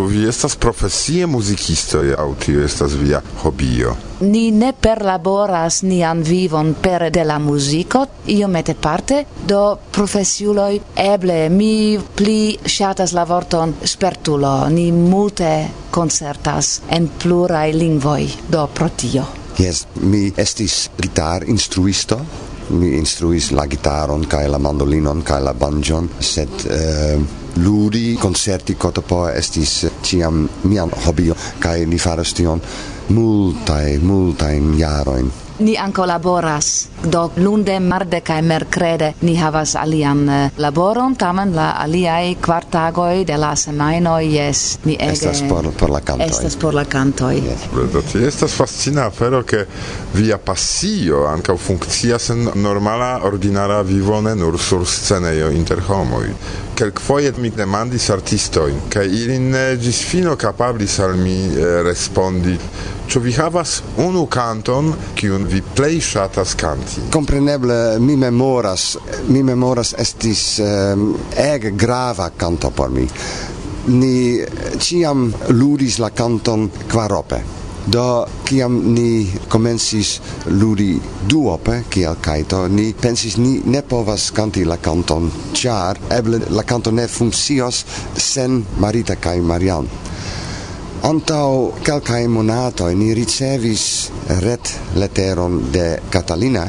Ĉu vi estas profesie muzikisto aŭ tio estas via hobio? Ni ne perlaboras nian vivon pere de la muziko, iomete parte, do profesiuloj eble mi pli ŝatas la vorton spertulo. Ni multe koncertas en pluraj lingvoj, do pro tio. Yes, mi estis gitar instruisto, mi instruis la gitaron kaj la mandolinon kaj la banjon, sed uh, ludi concerti cotopo estis ciam mian hobio kai ni faras tion multaj multajn jaroin. ni anco laboras do lunde marde kaj mercrede ni havas alian eh, laboron tamen la aliai quartagoi de la semaino, jes ni ege estas por por la kantoj estas por la kantoj yes. do ti estas fascina afero che via passio anche funkcias en normala ordinara vivone nur sur sceneio inter homoi. Kelkfoje mi demandis artistoin kai ili ne ĝis fino capablis al mi eh, respondi Ĉu vi havas unu kanton kiun vi plej ŝatas kanti? Kompreneble mi memoras, mi memoras estis um, ege grava kanto por mi. Ni ĉiam ludis la kanton kvarope. Do kiam ni comencis ludi duope kiel kaito. Ni pensis ni ne povas canti la canton, char eble la kanto ne funccios sen Marita kai Marian. Antau calcae monatoi ni ricevis ret leteron de Catalina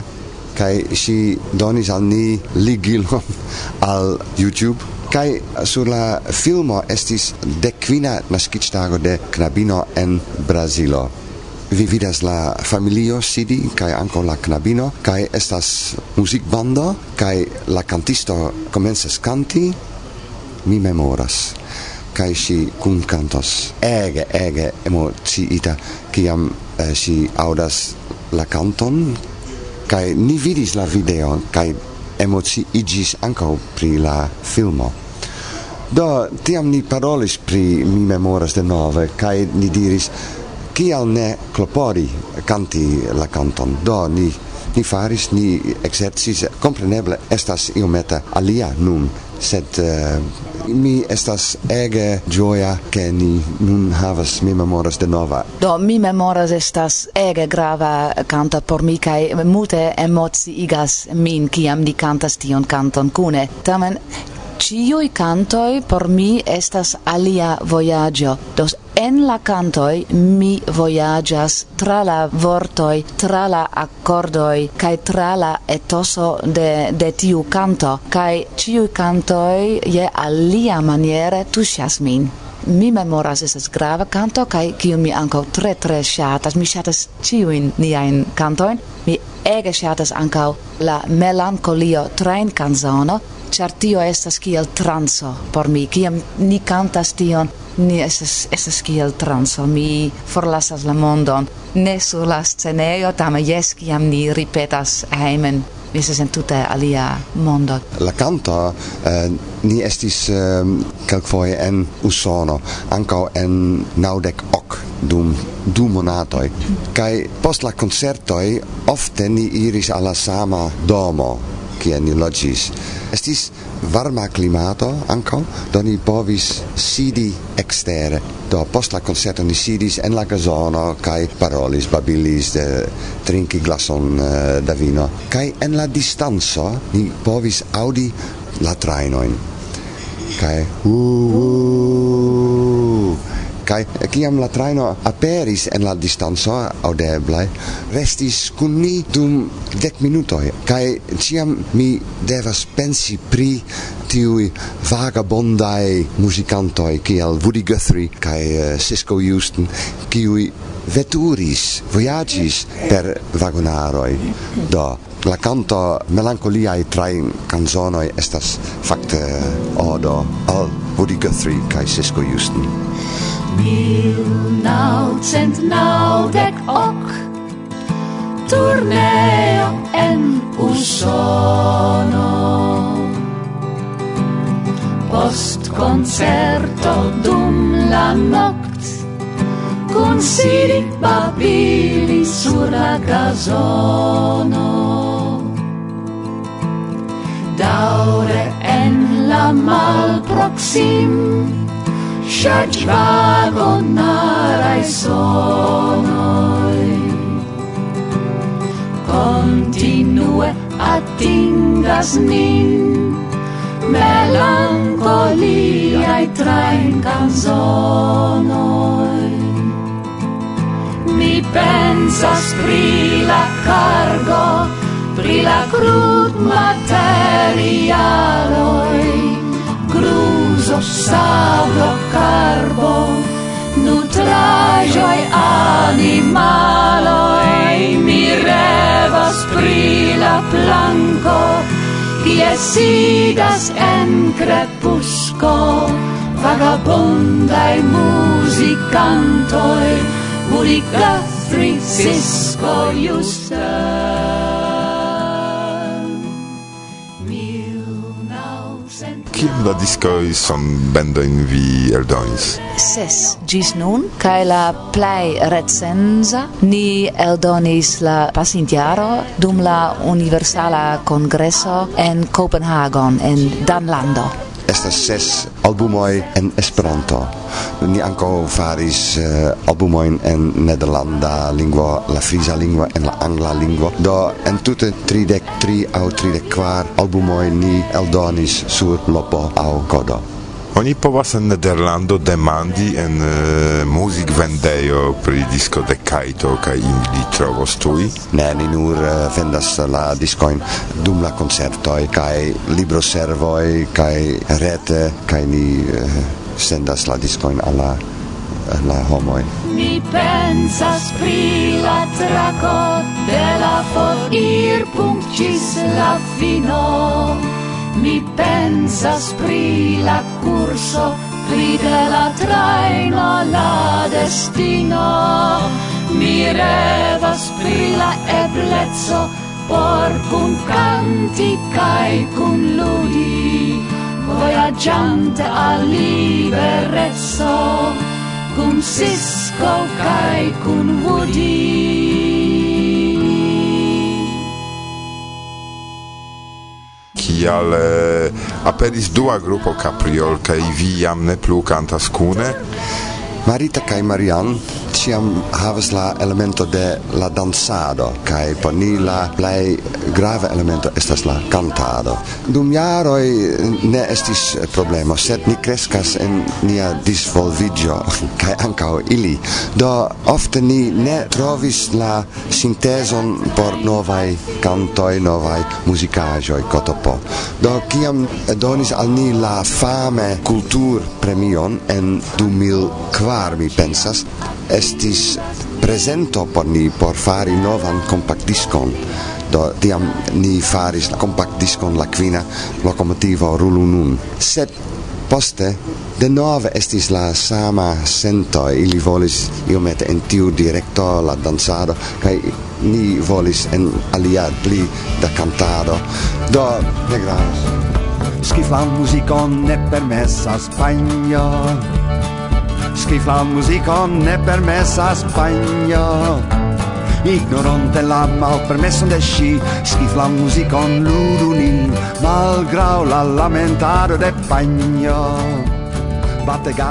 kai si donis al ni ligilon al YouTube kai sur la filmo estis de quina nascitago de knabino en Brazilo vi vidas la familio sidi kaj ankaŭ la knabino kaj estas muzikbando kaj la kantisto komencas kanti. Mi memoras kaj ŝi kun kantos. Ege ege emociita kiam eh, si aŭdas la kanton kaj ni vidis la videon kaj emociigis ankaŭ pri la filmo. Do tiam ni parolis pri mi memoras denove kaj ni diris kial ne klopori kanti la kanton do ni ni faris ni exercis. Compreneble estas iometa alia nun. Sed uh, mi estas ege gioia che ni nun havas mi memoras de nova. Do mi memoras estas ege grava canta por mi kai mute emoci igas min kiam ni cantas tion canton kune tamen Ciui cantoi por mi estas alia voyaggio, dos en la cantoi mi voyagas tra la vortoi, tra la accordoi, cae tra la etoso de, de tiu canto, cae ciui cantoi je alia maniere tusias min. Mi memoras esas grava canto kaj kiu mi anco tre tre shatas, Mi shatas ciuin niain cantoin, Mi ege shatas anco la melancolio train canzono, char tio estas kiel transo por mi. Kiam ni kantas tion ni estas estas kiel transo. Mi forlasas la mondon. Ne sur la scenejo tam jes kiam ni ripetas hejmen mi se tute alia mondo. La canta eh, ni estis eh, kelkfoje en usono, ankaŭ en naŭdek ok dum du monatoi kai post la concertoi ofte ni iris alla sama domo kie ni logis. Estis varma klimato ankaŭ, do ni povis sidi ekstere. Do post la concerto ni sidis en la gazono kai parolis, babilis, eh, de, trinki glason uh, da vino. kai en la distanzo ni povis audi la trainoin kai uh, uh, kai kiam la traino aperis en la distanco audeble restis kun ni dum dec minutoi kai ciam mi devas pensi pri tiui vagabondai musicantoi kiel Woody Guthrie kai uh, eh, Cisco Houston kiui veturis, voyagis per vagonaroi. Do, la canto melancoliae train canzonoi estas facte eh, odo al Woody Guthrie kai Cisco Houston. Mil nau nauwdek ok, turneo en usono. Post concerto dum la noct, con siri babili sur la casono. Daure en la malproxim, Ŝarĝi vagon naraj sonoj Kontinue atingas nin Melankoliaj canzonoi. Mi pensas pri la cargo Pri la crud materialoi. Crud gaso, saulo, carbo, nutraĵoj e mi revas pri la planko, kie sidas en e vagabondaj muzikantoj, Woody Guthrie, Cisco Houston. kiom da diskoj son bendojn vi eldonis? Ses ĝis nun kaj la plej recenza ni eldonis la pasintjaro dum la Universala Kongreso en Kopenhagon en Danlando estas ses albumoj en Esperanto. Ni ankaŭ faris eh, uh, albumojn en nederlanda lingvo, la frisa lingvo en la angla lingvo. Do en tute 33 aŭ 34 albumoj ni eldonis sur lopo aŭ kodo. Oni povas en Nederlando demandi en uh, music vendejo pri disco de Kaito kaj ili trovos tuj? Ne, ni nur uh, vendas la discoin dum la koncertoj kaj libroservoj kaj rete kaj ni uh, sendas la discoin alla la homoj. Mi pensas pri la trako de la fotir punkt la fino mi pensas pri la curso pri de la traino la destino. Mi revas pri la eblezzo por cum canti cae cum ludi. Voyagiante a liberezzo cum sisco cae cum woody. kial eh, aperis dua grupo Capriol kaj vi jam ne plu kantas kune. Marita kaj Marian ciam havas la elemento de la dansado kaj por ni la plej grava elemento estas la kantado. Dum jaroj ne estis problemo, sed ni kreskas en nia disvolviĝo kaj ankaŭ ili. Do ofte ni ne trovis la sintezon por novaj kantoj, novaj muzikaĵoj kotopo. Do kiam donis al ni la fame kultur premion en 2004 kvar mi pensas estis presento por ni por fari novan compactdiscon. Do tiam ni faris compactdiscon la quina locomotivo rulu nun. Sed poste de nove estis la sama sento ili volis iomete en tiu directo la danzado kai ni volis en alia pli da cantado. Do ne gravas. Schifan muzikon ne permesas Spagna Scrif la musica ne permessa a Spagna. Ignorante la malpermeson de sci Schiflan la ludu ludunin Malgrau la lamentado de panjo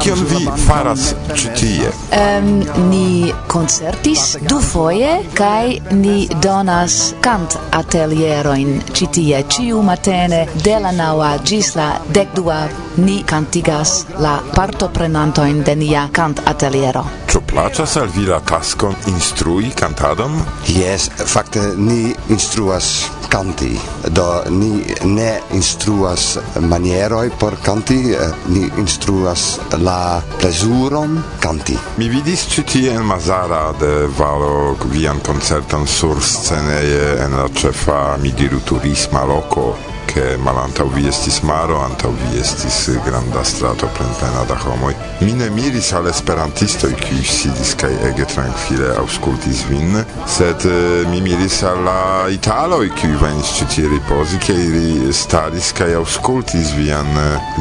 Kion vi faras ĉi tie? Um, ni koncertis dufoje kaj ni donas kant atelierojn ĉi tie ĉiu matene de la naŭa ĝis la dekdua ni kantigas la partoprenantojn de nia kant ateliero. Ĉu plaĉas al vi la taskon instrui kantadon? Jes, fakte ni instruas canti. Do ni ne instruas manieroj por canti eh, ni instruas la plezuron canti. Mi vidis ĉi tie en Mazara de Valo vian koncerton sur sceneje en la ĉefa mi diru turisma loko che malanta vi estis maro, anta vi estis granda strato plenplena da homoi. Mi ne miris al esperantistoj, qui sidis kaj ege tranquille auscultis vin, sed mi miris al la italoj, qui venis ĉi tie ripozi, kaj ili staris kaj auscultis vian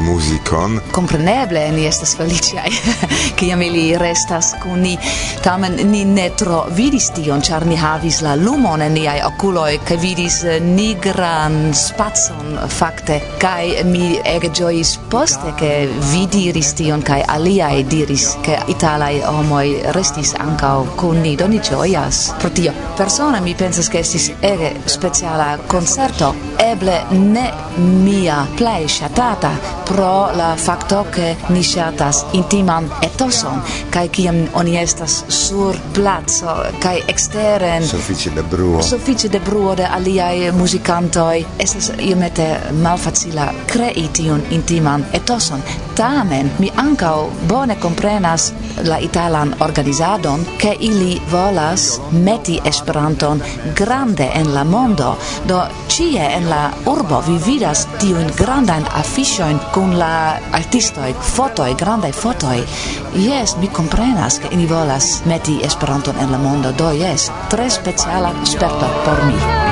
muzikon. Compreneble, ni estas che kiam ili restas kun ni. Tamen ni ne tro vidis tion, char ni havis la lumon en niai oculoi, che vidis nigran spacon tion fakte. Kai mi ege joyis poste ke vi diris tion alia aliaj diris ke italaj homoj restis ankaŭ kun ni. Doni joyas pro tio persona mi pensas ke estis ege speciala concerto eble ne mia plej shatata pro la fakto ke ni shatas intiman etoson kai kiam oni estas sur placo kai exteren sufiĉe de bruo. Sufiĉe de bruo de aliaj musicantoi estas iomete malfacila crei tion intiman etoson. Tamen mi ancao bone comprenas la italan organizadon ke ili volas meti Esperanton grande en la mondo. Do cie en la urbo vi vidas tiun grandan afiŝojn kun la artistoj, fotoi, grandai fotoj. Jes, mi comprenas ke ili volas meti Esperanton en la mondo. Do jes, tre speciala sperto por mi.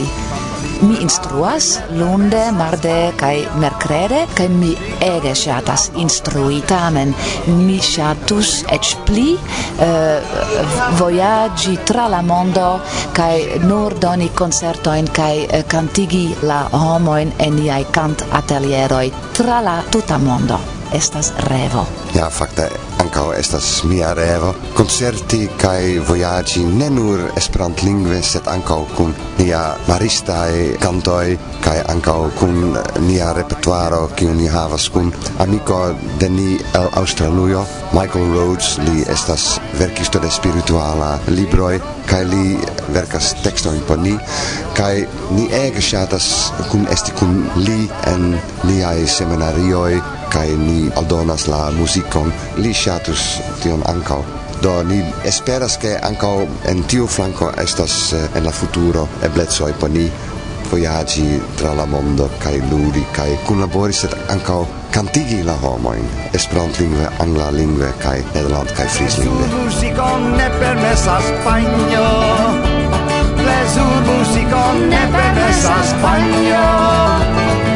jaroj. Mi instruas lunde, marde kaj mercrede, kaj mi ege ŝatas instrui. Tamen mi ŝatus eĉ pli eh, uh, vojaĝi tra la mondo kaj nur doni koncertojn kaj uh, eh, kantigi la homojn en cant atelieroi tra la tuta mondo estas revo. Ja, fakte, ankaŭ estas mia revo koncerti kaj vojaĝi ne nur esperantlingve, sed ankaŭ kun nia maristaj kantoj kaj ankaŭ kun nia repertuaro kiu ni havas kun amiko de ni el Aŭstralujo, Michael Rhodes, li estas verkisto de spirituala libroj kaj li verkas tekstojn por ni kaj ni ege ŝatas kun esti kun li en niaj seminarioj kai ni aldonas la musicon li ŝatus tion ankaŭ. Do ni esperas ke ankaŭ en tiu flanko estas eh, en la futuro eblecoj por ni voyaggi tra la mondo kai ludi kai kunlabori sed ankaŭ cantigi la homoin esperantlingve angla lingve kai nederland kai frislingve musicon ne permesas spagno Plezur musicon ne permesas spagno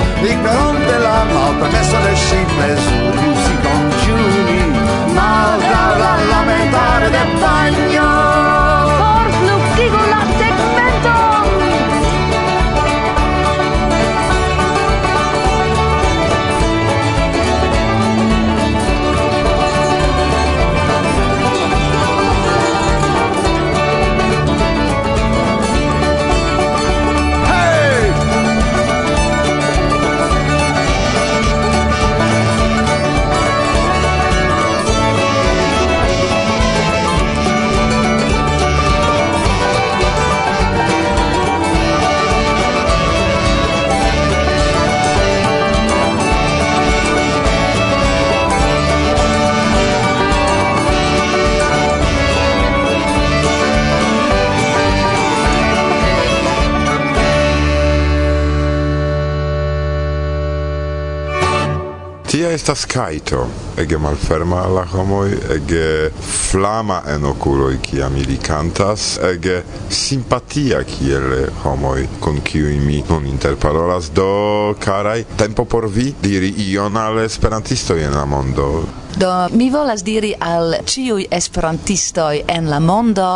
Tia estas kaito, ege malferma la homoj, ege flama en okuloj kiam ili kantas, ege simpatia kiel homoj kun kiuj mi nun interparolas do karaj tempo por vi diri ion al esperantistoj en la mondo. Do mi volas diri al ĉiuj esperantistoj en la mondo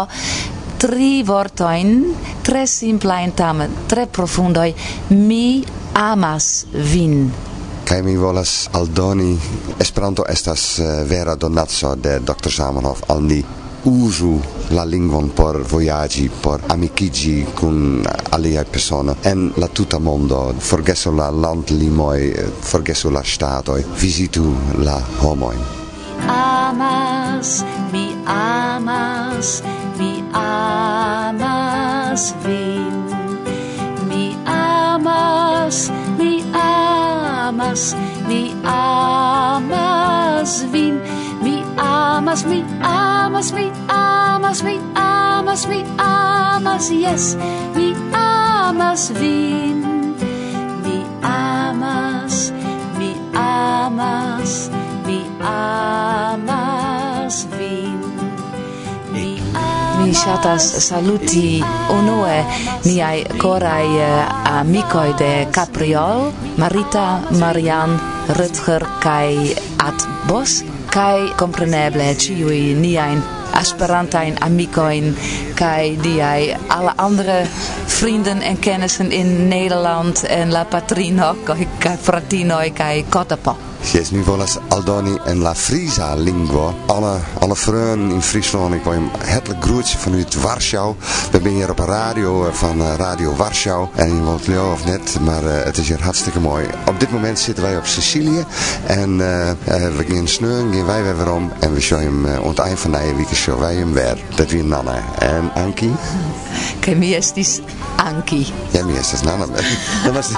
tri vortojn, tre simplajn tamen, tre profundoj: mi amas vin kai mi volas aldoni Esperanto estas eh, vera donaco de Dr. Zamenhof al ni uzu la lingvon por voyagi, por amikigi kun alia persona en la tuta mondo. Forgesu la land limoi forgesu la stato visitu la homoin. Amas, mi amas, mi amas vin. Mi amas, mi amas, mi amas vin, mi amas, mi amas, mi amas, mi amas, mi amas, yes, mi amas vin, mi amas, mi amas, mi amas. Mi ŝatas saluti unue miaj koraj eh, amikoj de Capriol, Marita, Marian, Rutger kaj Atbos, kaj kompreneble ĉiuj niajn Esperantajn amikojn kaj alle andere vrienden en kennissen in Nederland en la patrino kaj fratinoj kaj kotapo. Yes, nu volas aldoni en la Frisa lingua. Alle, alle vrienden in Friesland, ik wil je hartelijk groetje vanuit Warschau. We zijn hier op een radio eh, van eh, Radio Warschau. En je woont Leo of net, maar eh, het is hier hartstikke mooi. Op dit moment zitten wij op Sicilië. En eh, we gaan sneuren, gaan wij weer om. En we show hem, uh, het eind van de week wij hem weer. Dat weer Nanna. En mi estis Anki. Ja, mi is dat Nanna. Dat was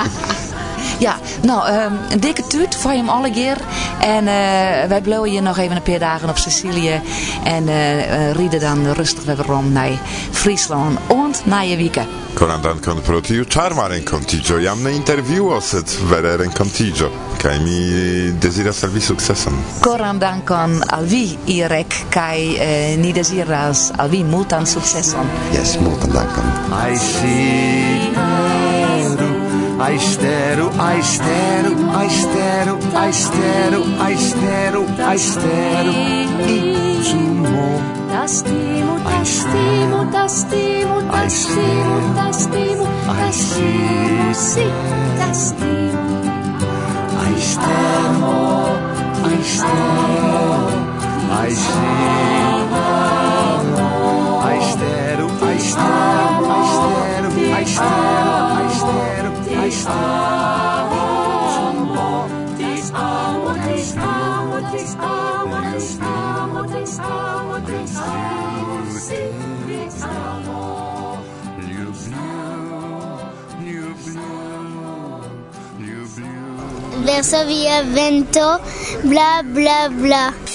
nou, ehm, een dikke tuut voor je hem alle keer. En eh, wij blijven hier nog even een paar dagen op Sicilië. En eh, eh, rieden dan rustig weer rond naar Friesland en naar je weekend. Koran dankon pro tiu charma renkontigio. Jam ne intervjuo, sed vere renkontigio. Kaj mi desiras al vi sukceson. Koran dankon al vi, Irek, kaj eh, ni desiras al vi multan sukceson. Yes, multan dankon. Ai steru, Aistero, aistero, aistero, aistero, aistero, aistero, intimo. Tastimo, tastimo, tastimo, tastimo, tastimo, tastimo, si, tastimo. estero, a estero, a estero, a estero, verso via vento, bla bla bla.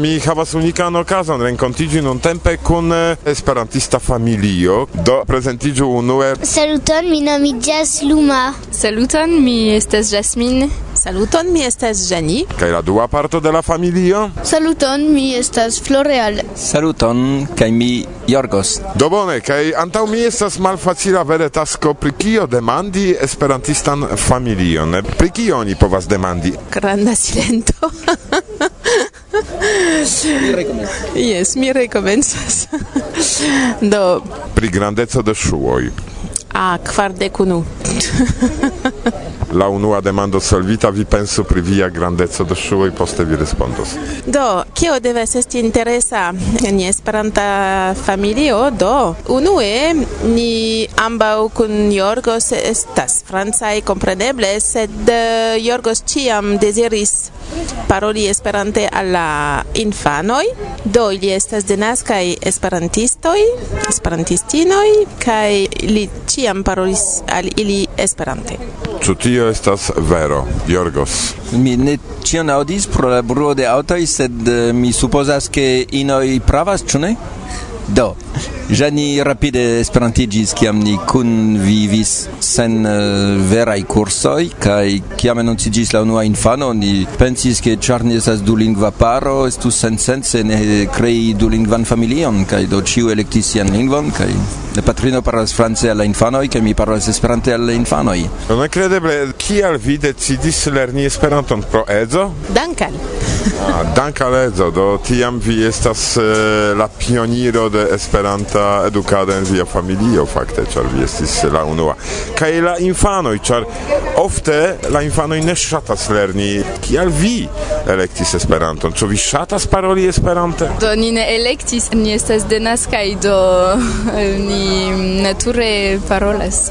mi havas unikan okazon renkontiĝi nuntempe kun eh, esperantista familio, do prezentiĝu unue. Saluton, mi nomiĝas Luma. Saluton, mi estas Jasmine. Saluton, mi estas Jani. Kaj la dua parto de la familio? Saluton, mi estas Floreal. Saluton, kaj mi Jorgos. Do bone, kaj antaŭ mi estas malfacila vere tasko pri kio demandi esperantistan familion. Pri kio oni povas demandi? Granda silento. Mi. Jes, mi rekomencas. Do... Pri grandeco de ŝuoj. A, kvardek unu la unua demando solvita, vi penso pri via grandezzo de ŝuoj, poste vi respondos. Do, kio devas esti interesa en Esperanta familio? Do, unue ni ambaŭ kun Jorgos estas francaj kompreneble, sed eh, Jorgos ĉiam deziris paroli Esperante al la infanoj. Do, ili estas denaskaj esperantistoj, esperantistinoj kaj li ĉiam parolis al ili Esperante. Ĉu tio estas vero, Jorgos? Mi ne ĉion aŭdis pro la bruo de aŭtoj, sed eh, mi supozas ke inoj pravas, ĉu ne? Do, Jani rapide esperantigis kiam ni kun vivis sen uh, veraj kursoj kaj kiam anonciĝis la unua infano ni pensis ke ĉar ni estas dulingva paro estus sensence ne krei dulingvan familion kaj do ĉiu elektis sian lingvon kaj la patrino parolas france al la infanoj kaj mi parolas esperante al la infanoj Nekredeble kial vi decidis lerni Esperanton pro edzo? Dankal. ah, dankal edzo, do tiam vi estas uh, la pioniro de Esperanto esta edukado en via familio fakte ĉar vi estis la unua. Kaj la infanoj ĉar ofte la infanoj ne ŝatas lerni kial vi elektis Esperanton? Ĉu vi ŝatas paroli Esperante? Do ni ne elektis ni estas denaskaj do ni nature parolas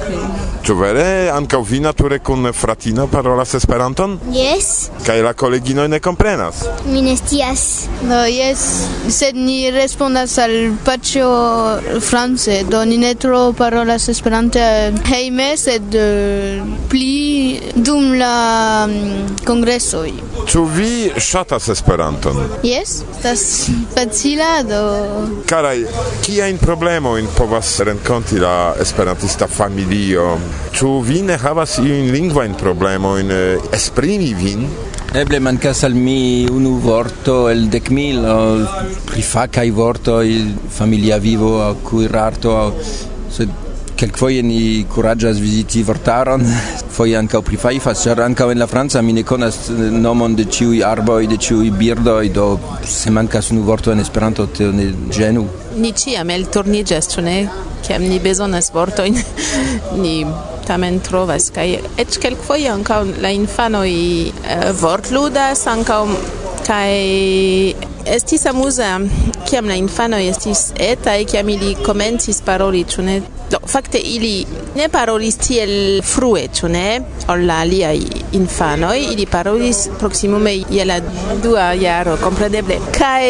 ĉu vere? Ankaŭ vi nature kun fratino parolas Esperanton? Jes kaj la koleginoj ne komprenas? Mi ne scias. Do jes sed ni respondas al paĉjo france, do ni ne tro parolas Esperante hejme, sed eh, pli dum la mm, kongresoj. Ĉu vi ŝatas Esperanton? Jes, estas facila do. Karaj, kiajn problemojn povas renkonti la esperantista familio? Ĉu vi ne havas iujn lingvajn problemojn eh, esprimi vin? Eble mancas al mi unu vorto el decmil pri facaj vortoj familia vivo aŭ kuirarto aŭ sed Kelkfoje ni kuraĝas viziti vortaron, foje ankaŭ prifajfas, ĉar ankaŭ en la franca mi ne konas eh, nomon de ĉiuj arboj, de ĉiuj birdoj, do se mankas unu vorto en Esperanto, tio ne ĝenu. Ni ĉiam elturniĝas, ĉu ne? Kiam ni bezonas vortojn, ni tamen trovas kaj eĉ kelkfoje ankaŭ la infanoj uh, vortludas ankaŭ kaj estis amuza kiam la infanoj estis etaj kiam ili komencis paroli ĉu ne Do, fakte ili ne parolis tiel frue, ĉu ne, ol la aliaj infanoj, ili parolis proksimume je la dua jaro, kompreneble. Kaj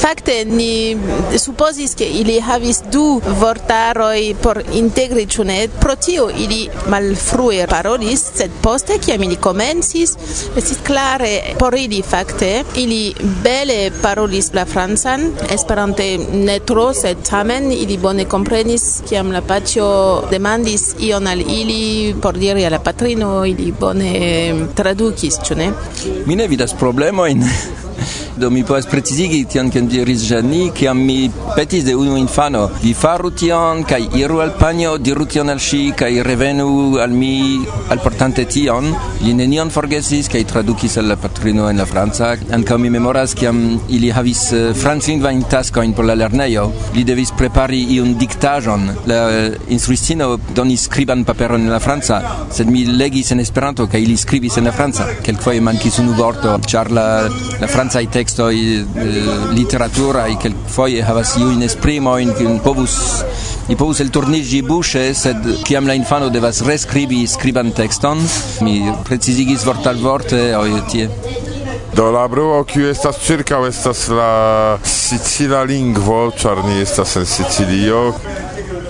fakte ni supozis ke ili havis du vortaroj por integri, ĉu ne? Pro tio ili malfrue parolis, sed poste kiam ili komencis, estis klare por ili fakte ili bele parolis la francan, Esperante ne tro, sed tamen ili bone komprenis kiam la Paĉo demandis ion al ili por diri alla patrino, ili bone tradukis, ĉu ne? Mi ne vidas problemojn. Do mi povas precizigi tion kion diris Jani, kiam mi petis de unu infano, vi faru tion, kaj iru al panjo, diru tion al ŝi, kaj revenu al mi alportante tion. Li nenion forgesis, kaj tradukis al la patrino en la franca. Ankaŭ mi memoras, kiam ili havis eh, franclingvajn taskojn por la lernejo, li devis prepari iun diktaĵon. La eh, instruistino donis skriban paperon en la franca, sed mi legis en Esperanto, kaj ili skribis en la franca. Kelkfoje mankis unu vorto, ĉar la, la franca sciencaj tekstoj quel eh, kelkfoje havas iujn esprimojn in povus i povus elturniĝi buŝe sed kiam la infano devas rescribi scriban texton mi precizigis vort al vorte o tie. Do la bruo kiu estas ĉirkaŭ estas la sicila lingvo, ĉar ni estas en Sicilio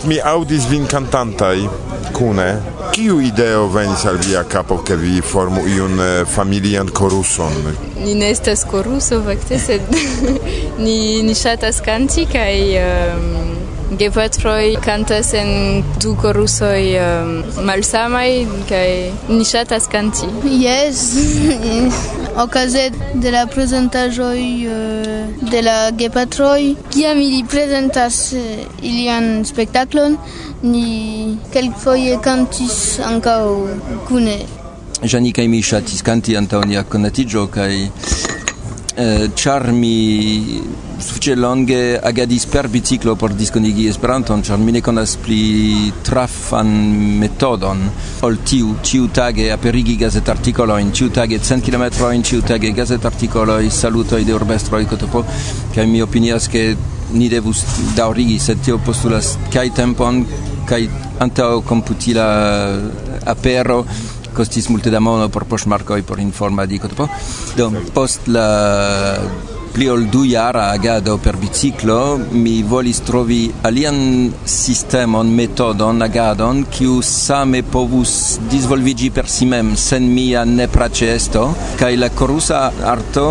mi audis vin cantantai cune kiu ideo venis al via capo che vi formu iun eh, familian coruson ni ne estas coruso fakte sed ni ni ŝatas kanti kaj um, gepatroj kantas en du korusoj um, malsamaj kaj ni ŝatas kanti. Jes. okaze de la prezentajoj uh, de la gepatroj. Kiam ili prezentas uh, ilian spektaklon, ni kelkfoje kantis ankaŭ kune. Jani kaj mi ŝatis kanti antaŭ nia konatiĝo kaj uh, ĉar mi sufiĉe longe agadis per biciklo por diskonigi Esperanton, ĉar mi ne konas pli trafan metodon. Ol tiu ĉiutage aperigi gazetartikolojn, ĉiutage cent kilometrojn, ĉiutage gazetartikoloj, salutoj de urbestroj kotopo, kaj mi opinias ke ni devus daŭrigi, sed tio postulas kaj tempon kaj antaŭ komputila apero costis multe da mono por e por informa di cotopo Do post la pli ol du jara agado per biciclo mi volis trovi alian sistemon, metodon, agadon kiu same povus disvolvigi per si mem sen mia nepra ĉeesto kai la corusa arto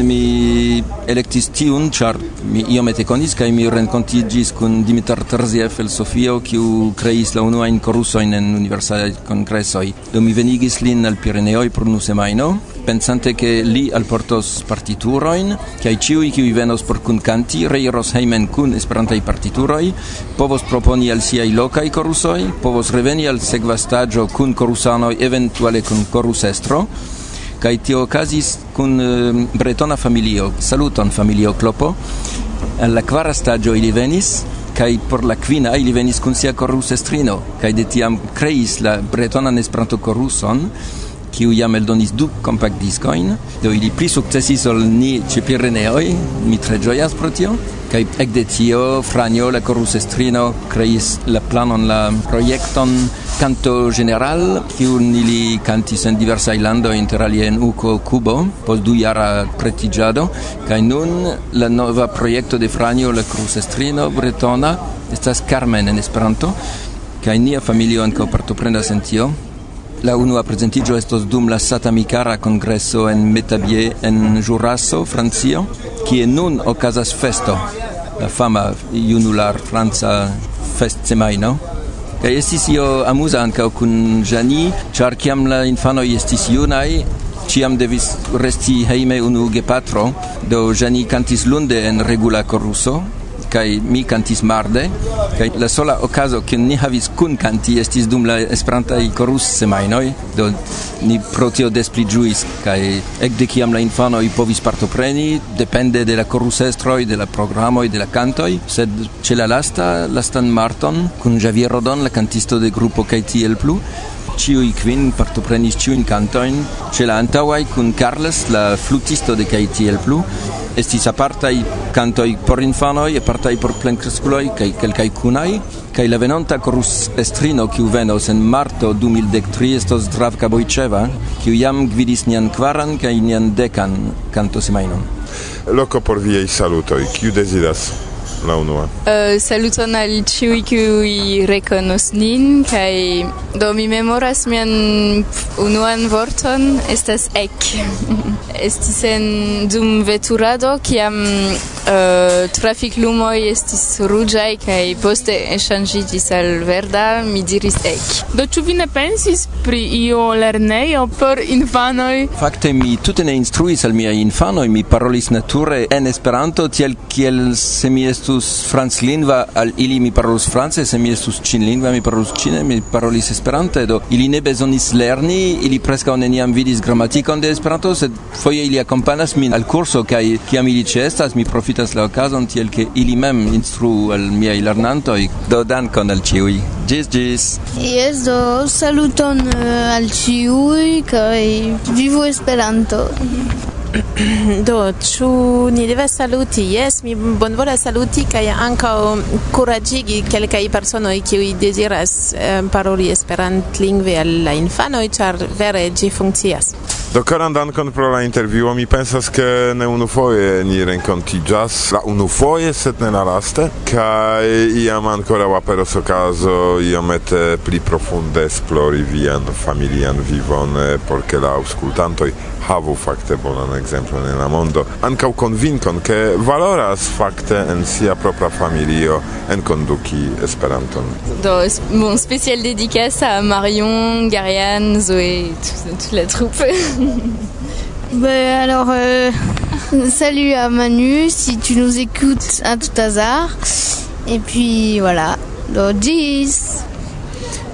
mi electis tiun, char mi iomete conis, kai mi rencontigis kun Dimitar Terziev el Sofio, kiu creis la unua in corusoin en universale congressoi. Do mi venigis lin al Pireneoi por nu semaino, pensante que li al portos partituroin, que ai ciui qui venos por cun canti, reiros heimen cun esperantai partituroi, povos proponi al siai locai corusoi, povos reveni al segvastaggio cun corusanoi, eventuale cun corusestro, kai tio casis cun eh, bretona familio. Saluton familio clopo. La quara stagio ili venis kai por la quina ili venis cun sia corus estrino kai de tiam creis la bretona nesprato coruson qui ja me donis du compact discoin do ili pli successis ol ni ĉe Pireneoj mi tre ĝojas pro tio kaj ek de tio Franjo la korusestrino kreis la planon la projekton canto general kiun ili kantis en diversaj landoj interalie en Uko Kubo post du jara pretiĝado kaj nun la nova projekto de Franjo la korusestrino bretona estas Carmen en Esperanto kaj nia familio ankaŭ partoprendas en tio. La uno a presentigio estos dum la Satamicara congresso en Metabier en Jurasso, Francio, qui e nun ocasas festo, la fama iunular franza fest semaino. Ca e estis io amusa ancao cun Jani, char ciam la infanoi estis iunai, ciam devis resti heime unu gepatro, do Jani cantis lunde en regula corruso, kai mi kantis marde kai la sola okazo ke ni havis kun kanti estis dum la esperanta i korus semajnoj do ni pro tio des pli ĝuis kaj ekde kiam la infanoj povis partopreni depende de la korusestroj de la programoj de la kantoj sed ĉe la lasta lastan marton kun Javier Rodon la kantisto de grupo kaj tiel plu Ciui quin partoprenis ciuin cantoin, ce la antauai cun Carles, la flutisto de cae tiel plu, estis apartai cantoi por infanoi, apartai por plencresculoi, cae quelcae cunai, cae la venonta corus estrino, kiu venos en marto 2013 estos Dravka Bojceva, kiu jam gvidis nian kvaran cae nian decan canto semainon. Loco por viei salutoi, kiu desidas? la unua? Uh, saluton al ciui kiui rekonos nin, kaj do mi memoras mian unuan vorton, estas ek. estis en dum veturado, kiam uh, trafik lumoj estis ruĝaj kaj poste eŝanĝiĝis al verda, mi diris ek. Do ĉu vi ne pensis pri io lernejo por infanoj? Fakte mi tute ne instruis al miaj infanoj, mi parolis nature en Esperanto, tiel kiel se mi estu estus franclingva al ili mi parolus france, se mi estus cinlingva mi parolus cine, mi parolis Esperante, do ili ne bezonis lerni, ili preskaŭ neniam vidis gramatikon de Esperanto, sed foje ili akompanas min al kurso kaj kiam ili ĉeestas, mi profitas la okazon tiel ke ili mem instruu al miaj lernantoj. Do dankon al ĉiuj. Ĝis ĝis. Yes, do saluton eh, al ĉiuj kaj vivu Esperanto. Do, ĉu ni devas saluti? Jes, mi bonvolas saluti kaj ankaŭ kuraĝigi kelkaj personoj kiuj deziras eh, paroli esperantlingve al la infanoj, ĉar vere ĝi funkcias. Do karan dankon pro la intervjuo. Mi pensas ke ne unufoje ni renkontiĝas, la unufoje sed ne la laste, kaj iam ankoraŭ aperos okazo iomete pli profunde esplori vian familian vivon eh, por ke la aŭskultantoj havu fakte bonan ekzemplon en la mondo, ankaŭ konvinkon, ke valoras fakte en sia propra familio enkonduki Esperanton. Do, mon spécial dédicace à Marion, Gariane, Zoé, tout- toute la troupe. Ben, alors, euh, salut à Manu, si tu nous écoutes à tout hasard. Et puis voilà, do gis.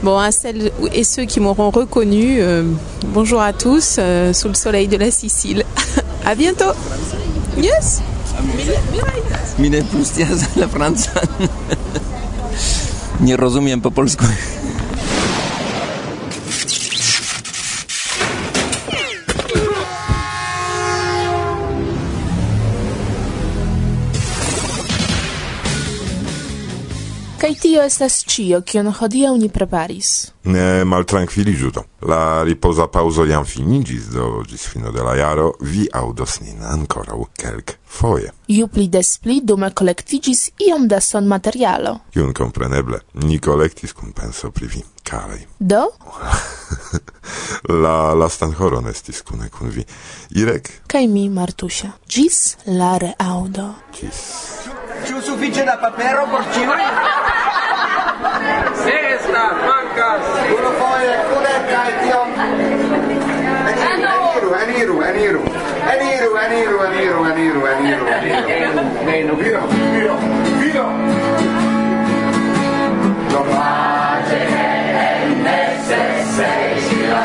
Bon, à celles et ceux qui m'auront reconnu, euh, bonjour à tous, euh, sous le soleil de la Sicile. à bientôt. Yes. Mi ne plus scias la francan. Nie rozumiem po polsku. Kaj tio estas ĉio, kion hodiaŭ ni preparis. Ne maltrankviliĝu do. La ripoza paŭzo jam finiĝis, do ĝis fino de la jaro vi aŭdos nin ankoraŭ kelkfoje. Ju pli des pli dume kolektiĝis iom da sonmaterialo. Kiun kompreneble ni kolektis kun penso pri vi, karaj. Do? la lastan horon estis kune kun vi. Irek? Kaj mi, Martusia. Ĝis la reaŭdo. Ĝis. Ci suffice da papero, porcino? Sesta, manca! Uno poi, un'etta e ti ho... Eh aniru, aniru, aniru. Aniru, aniru, aniru, aniru, aniru, aniru. Meno, eh, eh, viro, viro, viro. Lo pace è necessario,